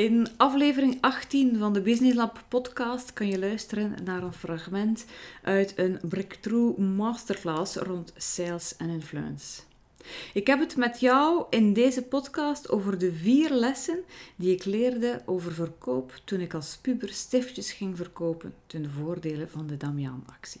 In aflevering 18 van de Business Lab podcast kan je luisteren naar een fragment uit een Breakthrough Masterclass rond sales en influence. Ik heb het met jou in deze podcast over de vier lessen die ik leerde over verkoop toen ik als puber stiftjes ging verkopen ten voordele van de Damian-actie.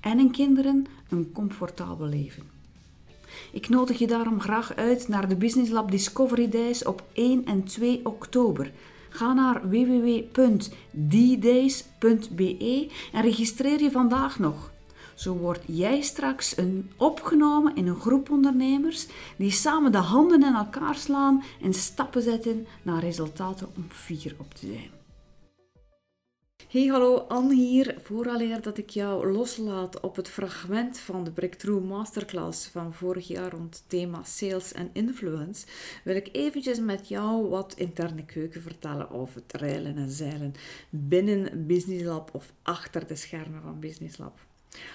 en hun kinderen een comfortabel leven. Ik nodig je daarom graag uit naar de Business Lab Discovery Days op 1 en 2 oktober. Ga naar www.ddays.be en registreer je vandaag nog. Zo word jij straks een opgenomen in een groep ondernemers die samen de handen in elkaar slaan en stappen zetten naar resultaten om fier op te zijn. Hey hallo, Anne hier. Vooraleer dat ik jou loslaat op het fragment van de Breakthrough Masterclass van vorig jaar rond het thema sales en influence, wil ik eventjes met jou wat interne keuken vertellen over het reilen en zeilen binnen Business Lab of achter de schermen van Business Lab.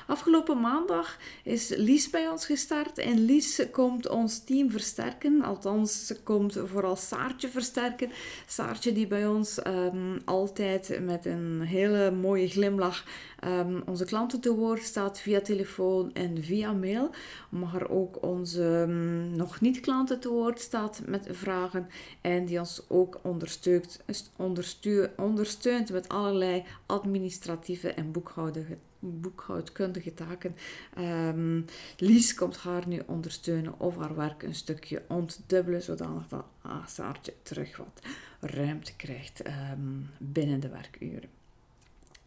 Afgelopen maandag is Lies bij ons gestart en Lies komt ons team versterken. Althans, ze komt vooral Saartje versterken. Saartje die bij ons ehm, altijd met een hele mooie glimlach um, onze klanten te woord staat via telefoon en via mail. Maar ook onze um, nog niet klanten te woord staat met vragen en die ons ook ondersteunt, ondersteunt met allerlei administratieve en boekhoudende boekhoudkundige taken. Um, Lies komt haar nu ondersteunen of haar werk een stukje ontdubbelen, zodanig dat Saartje terug wat ruimte krijgt um, binnen de werkuren.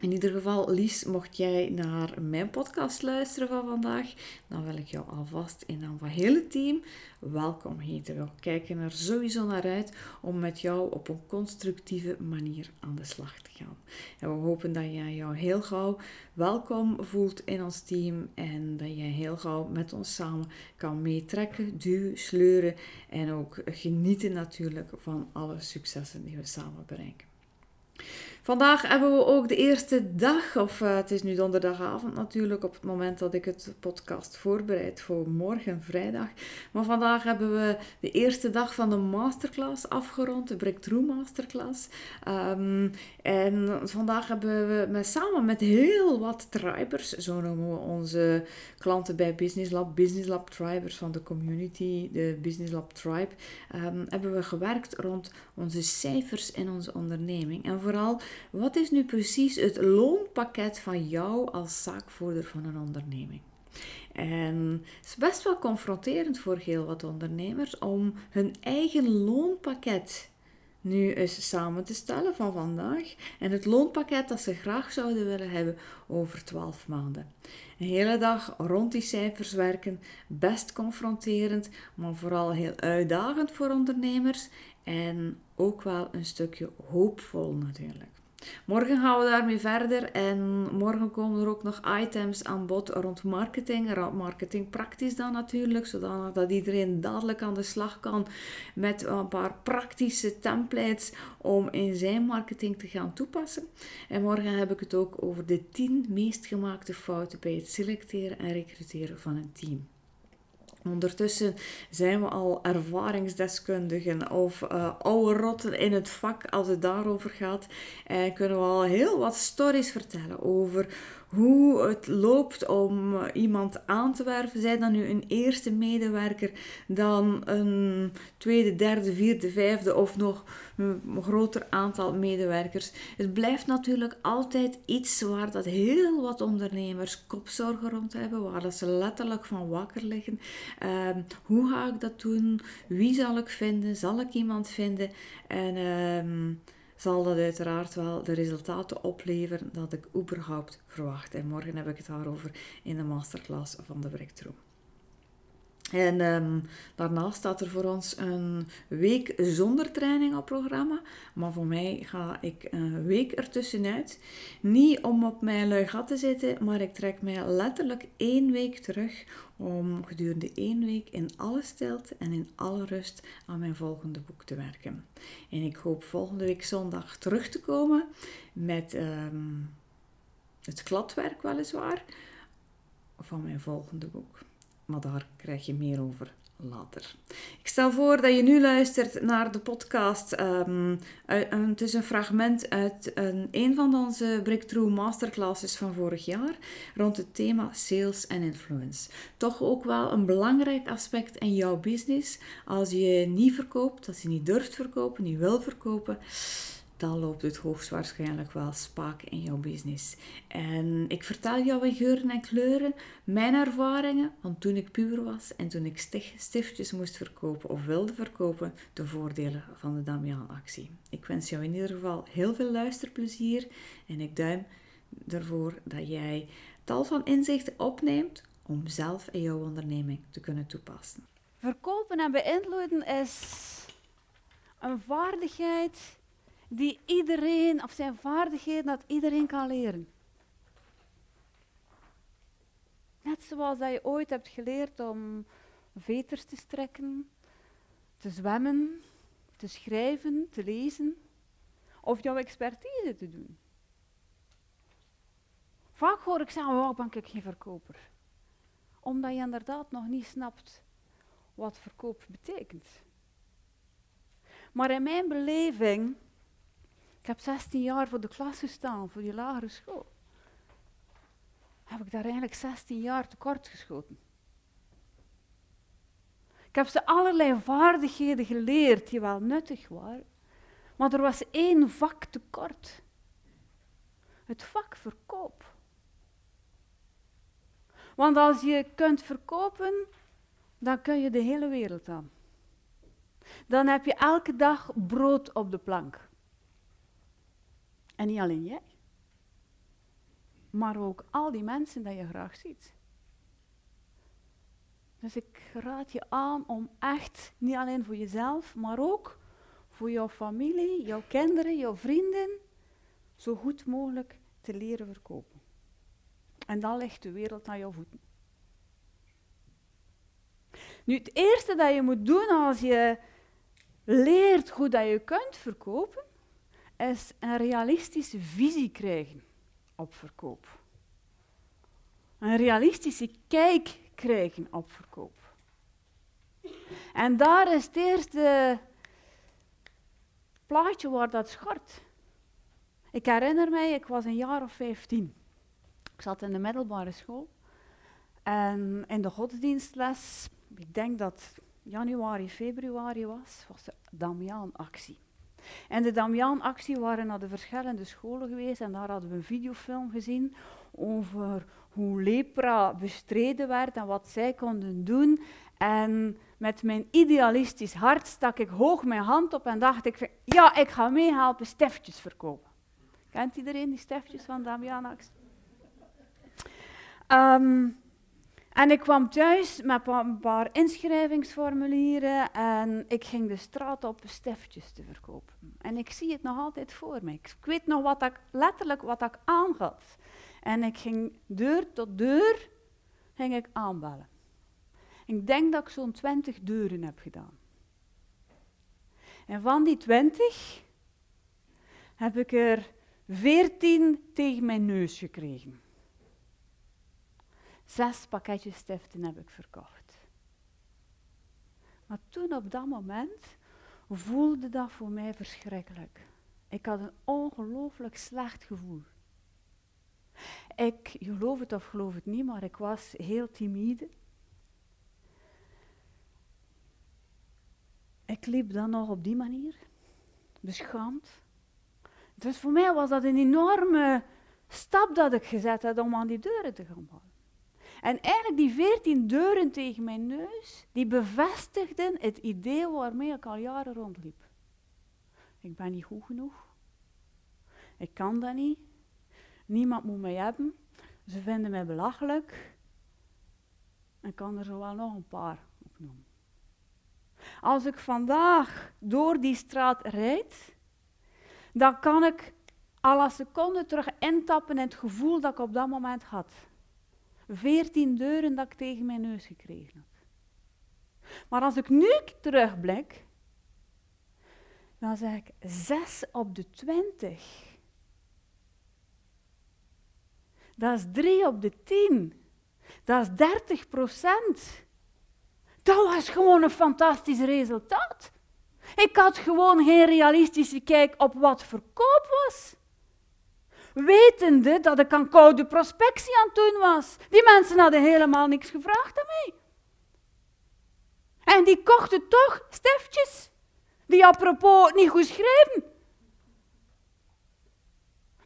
In ieder geval, Lies, mocht jij naar mijn podcast luisteren van vandaag, dan wil ik jou alvast in naam van het hele team welkom heten. We kijken er sowieso naar uit om met jou op een constructieve manier aan de slag te gaan. En we hopen dat jij jou heel gauw welkom voelt in ons team en dat jij heel gauw met ons samen kan meetrekken, duwen, sleuren en ook genieten natuurlijk van alle successen die we samen bereiken. Vandaag hebben we ook de eerste dag, of uh, het is nu donderdagavond natuurlijk, op het moment dat ik het podcast voorbereid voor morgen vrijdag. Maar vandaag hebben we de eerste dag van de masterclass afgerond, de Breakthrough Masterclass. Um, en vandaag hebben we samen met heel wat tribers, zo noemen we onze klanten bij Business Lab, Business Lab Tribers van de community, de Business Lab Tribe, um, hebben we gewerkt rond onze cijfers in onze onderneming. En vooral wat is nu precies het loonpakket van jou als zaakvoerder van een onderneming? En het is best wel confronterend voor heel wat ondernemers om hun eigen loonpakket nu eens samen te stellen van vandaag en het loonpakket dat ze graag zouden willen hebben over 12 maanden. Een hele dag rond die cijfers werken, best confronterend, maar vooral heel uitdagend voor ondernemers en ook wel een stukje hoopvol natuurlijk. Morgen gaan we daarmee verder en morgen komen er ook nog items aan bod rond marketing, rond marketing praktisch dan natuurlijk, zodat iedereen dadelijk aan de slag kan met een paar praktische templates om in zijn marketing te gaan toepassen. En morgen heb ik het ook over de 10 meest gemaakte fouten bij het selecteren en recruteren van een team. Ondertussen zijn we al ervaringsdeskundigen of uh, oude rotten in het vak als het daarover gaat. En kunnen we al heel wat stories vertellen over hoe het loopt om iemand aan te werven. Zij dan nu een eerste medewerker, dan een tweede, derde, vierde, vijfde of nog een groter aantal medewerkers. Het blijft natuurlijk altijd iets waar dat heel wat ondernemers kopzorgen rond hebben, waar dat ze letterlijk van wakker liggen. Ehm, hoe ga ik dat doen? Wie zal ik vinden? Zal ik iemand vinden? En ehm, zal dat uiteraard wel de resultaten opleveren dat ik überhaupt verwacht. En morgen heb ik het daarover in de masterclass van de Breakthrough. En um, daarnaast staat er voor ons een week zonder training op programma. Maar voor mij ga ik een week ertussenuit. Niet om op mijn lui gat te zitten, maar ik trek mij letterlijk één week terug om gedurende één week in alle stilte en in alle rust aan mijn volgende boek te werken. En ik hoop volgende week zondag terug te komen met um, het kladwerk weliswaar van mijn volgende boek. Maar daar krijg je meer over later. Ik stel voor dat je nu luistert naar de podcast. Um, het is een fragment uit een, een van onze Breakthrough Masterclasses van vorig jaar rond het thema sales en influence. Toch ook wel een belangrijk aspect in jouw business. Als je niet verkoopt, als je niet durft verkopen, niet wil verkopen dan loopt het hoogstwaarschijnlijk wel spaak in jouw business. En ik vertel jou in geuren en kleuren mijn ervaringen van toen ik puber was en toen ik stiftjes moest verkopen of wilde verkopen, de voordelen van de Damian-actie. Ik wens jou in ieder geval heel veel luisterplezier en ik duim ervoor dat jij tal van inzichten opneemt om zelf in jouw onderneming te kunnen toepassen. Verkopen en beïnvloeden is een vaardigheid die iedereen, of zijn vaardigheden, dat iedereen kan leren. Net zoals dat je ooit hebt geleerd om veters te strekken, te zwemmen, te schrijven, te lezen, of jouw expertise te doen. Vaak hoor ik zeggen, oh, ben ik geen verkoper. Omdat je inderdaad nog niet snapt wat verkoop betekent. Maar in mijn beleving ik heb 16 jaar voor de klas gestaan, voor die lagere school. Heb ik daar eigenlijk 16 jaar tekort geschoten. Ik heb ze allerlei vaardigheden geleerd die wel nuttig waren. Maar er was één vak tekort. Het vak verkoop. Want als je kunt verkopen, dan kun je de hele wereld aan. Dan heb je elke dag brood op de plank. En niet alleen jij, maar ook al die mensen die je graag ziet. Dus ik raad je aan om echt, niet alleen voor jezelf, maar ook voor jouw familie, jouw kinderen, jouw vrienden, zo goed mogelijk te leren verkopen. En dan ligt de wereld naar jouw voeten. Nu, het eerste dat je moet doen als je leert hoe dat je kunt verkopen, is een realistische visie krijgen op verkoop. Een realistische kijk krijgen op verkoop. En daar is het eerste plaatje waar dat schort. Ik herinner mij, ik was een jaar of vijftien. Ik zat in de middelbare school. En in de godsdienstles, ik denk dat januari, februari was, was de Damiaan-actie. En de Damian-actie waren naar de verschillende scholen geweest en daar hadden we een videofilm gezien over hoe lepra bestreden werd en wat zij konden doen. En met mijn idealistisch hart stak ik hoog mijn hand op en dacht ik, ja, ik ga meehelpen steftjes verkopen. Kent iedereen die steftjes van Damian-actie? Um, en ik kwam thuis met een paar inschrijvingsformulieren en ik ging de straat op stiftjes te verkopen. En ik zie het nog altijd voor me. Ik weet nog wat ik, letterlijk wat ik aan. En ik ging deur tot deur ging ik aanbellen. Ik denk dat ik zo'n twintig deuren heb gedaan. En van die twintig heb ik er veertien tegen mijn neus gekregen. Zes pakketjes stiften heb ik verkocht. Maar toen op dat moment voelde dat voor mij verschrikkelijk. Ik had een ongelooflijk slecht gevoel. Ik geloof het of geloof het niet, maar ik was heel timide. Ik liep dan nog op die manier, beschaamd. Dus voor mij was dat een enorme stap dat ik gezet had om aan die deuren te gaan bouwen. En eigenlijk die veertien deuren tegen mijn neus, die bevestigden het idee waarmee ik al jaren rondliep. Ik ben niet goed genoeg. Ik kan dat niet. Niemand moet mij hebben. Ze vinden mij belachelijk. En kan er zo wel nog een paar opnoemen. Als ik vandaag door die straat rijd, dan kan ik al een seconde terug intappen in het gevoel dat ik op dat moment had. Veertien deuren dat ik tegen mijn neus gekregen had. Maar als ik nu terugblik, dan zeg ik 6 op de 20. Dat is 3 op de 10. Dat is 30 procent. Dat was gewoon een fantastisch resultaat. Ik had gewoon geen realistische kijk op wat verkoop was. Wetende dat ik aan koude prospectie aan het doen was. Die mensen hadden helemaal niks gevraagd aan mij. En die kochten toch stiftjes. Die apropos niet goed schreven.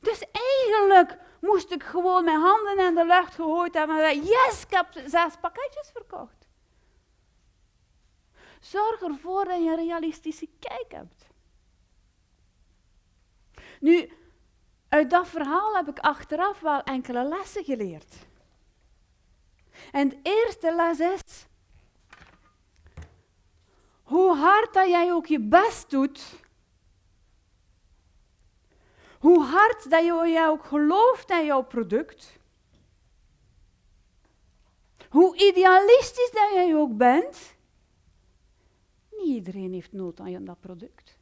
Dus eigenlijk moest ik gewoon mijn handen in de lucht gegooid hebben en yes, ik heb zes pakketjes verkocht. Zorg ervoor dat je een realistische kijk hebt. Nu, uit dat verhaal heb ik achteraf wel enkele lessen geleerd. En de eerste les is, hoe hard dat jij ook je best doet, hoe hard dat jij ook gelooft in jouw product, hoe idealistisch dat jij ook bent, niet iedereen heeft nood aan dat product.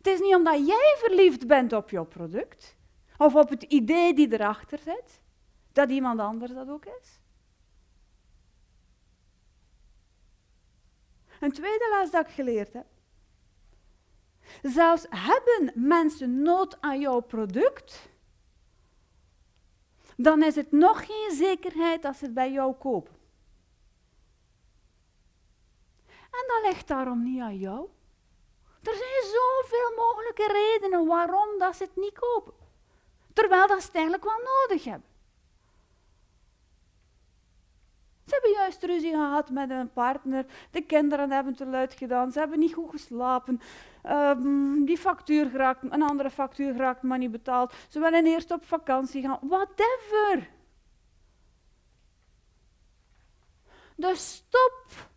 Het is niet omdat jij verliefd bent op jouw product, of op het idee die erachter zit, dat iemand anders dat ook is. Een tweede les dat ik geleerd heb. Zelfs hebben mensen nood aan jouw product, dan is het nog geen zekerheid dat ze het bij jou kopen. En dat ligt daarom niet aan jou. Er zijn zoveel mogelijke redenen waarom dat ze het niet kopen. Terwijl dat ze het eigenlijk wel nodig hebben. Ze hebben juist ruzie gehad met een partner. De kinderen hebben te luid gedaan. Ze hebben niet goed geslapen. Um, die factuur geraakt, een andere factuur geraakt, maar niet betaald. Ze willen eerst op vakantie gaan. Whatever. Dus stop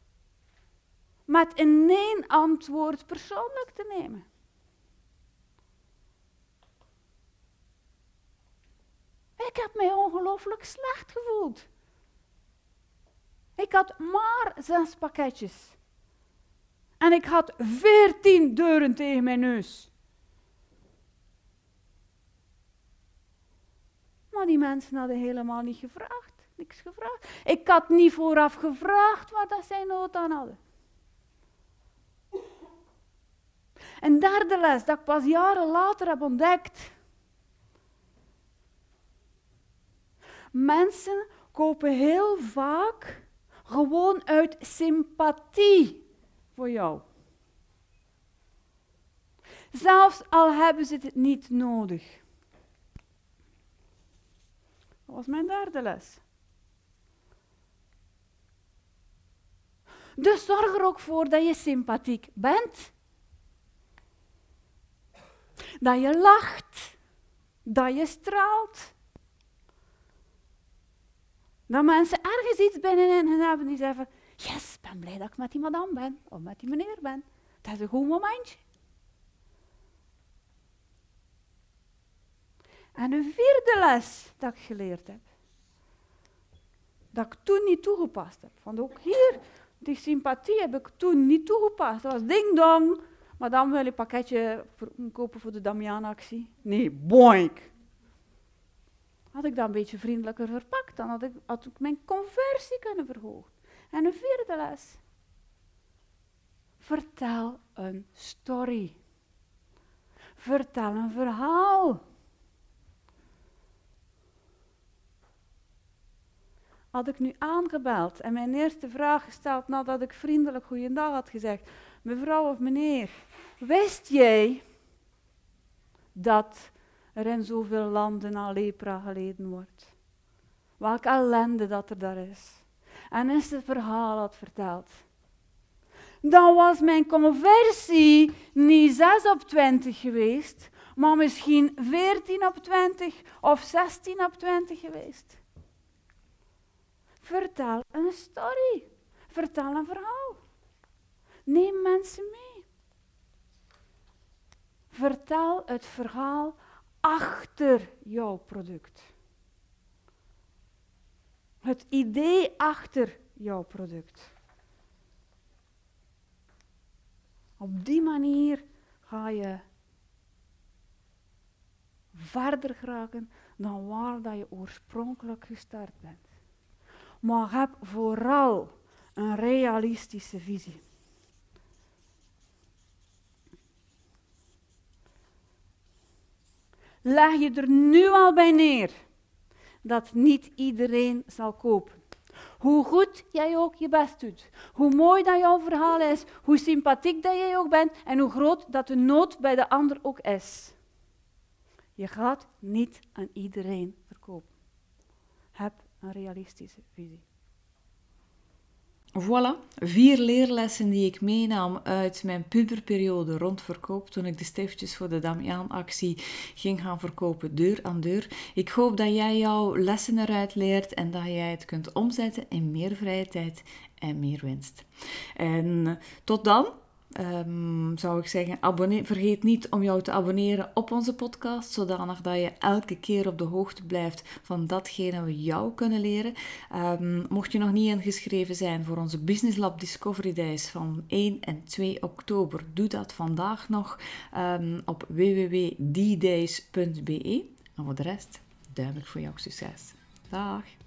met een nee-antwoord persoonlijk te nemen. Ik heb mij ongelooflijk slecht gevoeld. Ik had maar zes pakketjes. En ik had veertien deuren tegen mijn neus. Maar die mensen hadden helemaal niet gevraagd. Niks gevraagd. Ik had niet vooraf gevraagd wat dat zij nood aan hadden. Een derde les dat ik pas jaren later heb ontdekt. Mensen kopen heel vaak gewoon uit sympathie voor jou. Zelfs al hebben ze het niet nodig. Dat was mijn derde les. Dus zorg er ook voor dat je sympathiek bent. Dat je lacht. Dat je straalt. Dat mensen ergens iets binnenin hebben die zeggen: Yes, ik ben blij dat ik met die madame ben of met die meneer ben. Dat is een goed momentje. En een vierde les dat ik geleerd heb, dat ik toen niet toegepast heb. Want ook hier, die sympathie heb ik toen niet toegepast. Dat was ding dan wil je een pakketje kopen voor de Damian-actie. Nee, boink. Had ik dat een beetje vriendelijker verpakt, dan had ik, had ik mijn conversie kunnen verhogen. En een vierde les. Vertel een story. Vertel een verhaal. had ik nu aangebeld en mijn eerste vraag gesteld nadat ik vriendelijk goeiedag had gezegd. Mevrouw of meneer, wist jij dat er in zoveel landen aan lepra geleden wordt? Welke ellende dat er daar is. En is het verhaal had verteld. Dan was mijn conversie niet 6 op 20 geweest, maar misschien 14 op 20 of 16 op 20 geweest. Vertel een story. Vertel een verhaal. Neem mensen mee. Vertel het verhaal achter jouw product. Het idee achter jouw product. Op die manier ga je verder geraken dan waar dat je oorspronkelijk gestart bent. Maar heb vooral een realistische visie. Leg je er nu al bij neer dat niet iedereen zal kopen. Hoe goed jij ook je best doet, hoe mooi dat jouw verhaal is, hoe sympathiek dat jij ook bent en hoe groot dat de nood bij de ander ook is. Je gaat niet aan iedereen verkopen. Heb een realistische visie. Voilà, vier leerlessen die ik meenam uit mijn puberperiode rond verkoop toen ik de stiftjes voor de Damiaan-actie ging gaan verkopen deur aan deur. Ik hoop dat jij jouw lessen eruit leert en dat jij het kunt omzetten in meer vrije tijd en meer winst. En tot dan, um, zou ik zeggen, abonneer, vergeet niet om jou te abonneren op onze podcast, zodanig dat je elke keer op de hoogte blijft van datgene we jou kunnen leren. Um, mocht je nog niet ingeschreven zijn voor onze Business Lab Discovery Days van 1 en 2 oktober, doe dat vandaag nog um, op www.ddays.be. En voor de rest, duidelijk voor jouw succes. Dag!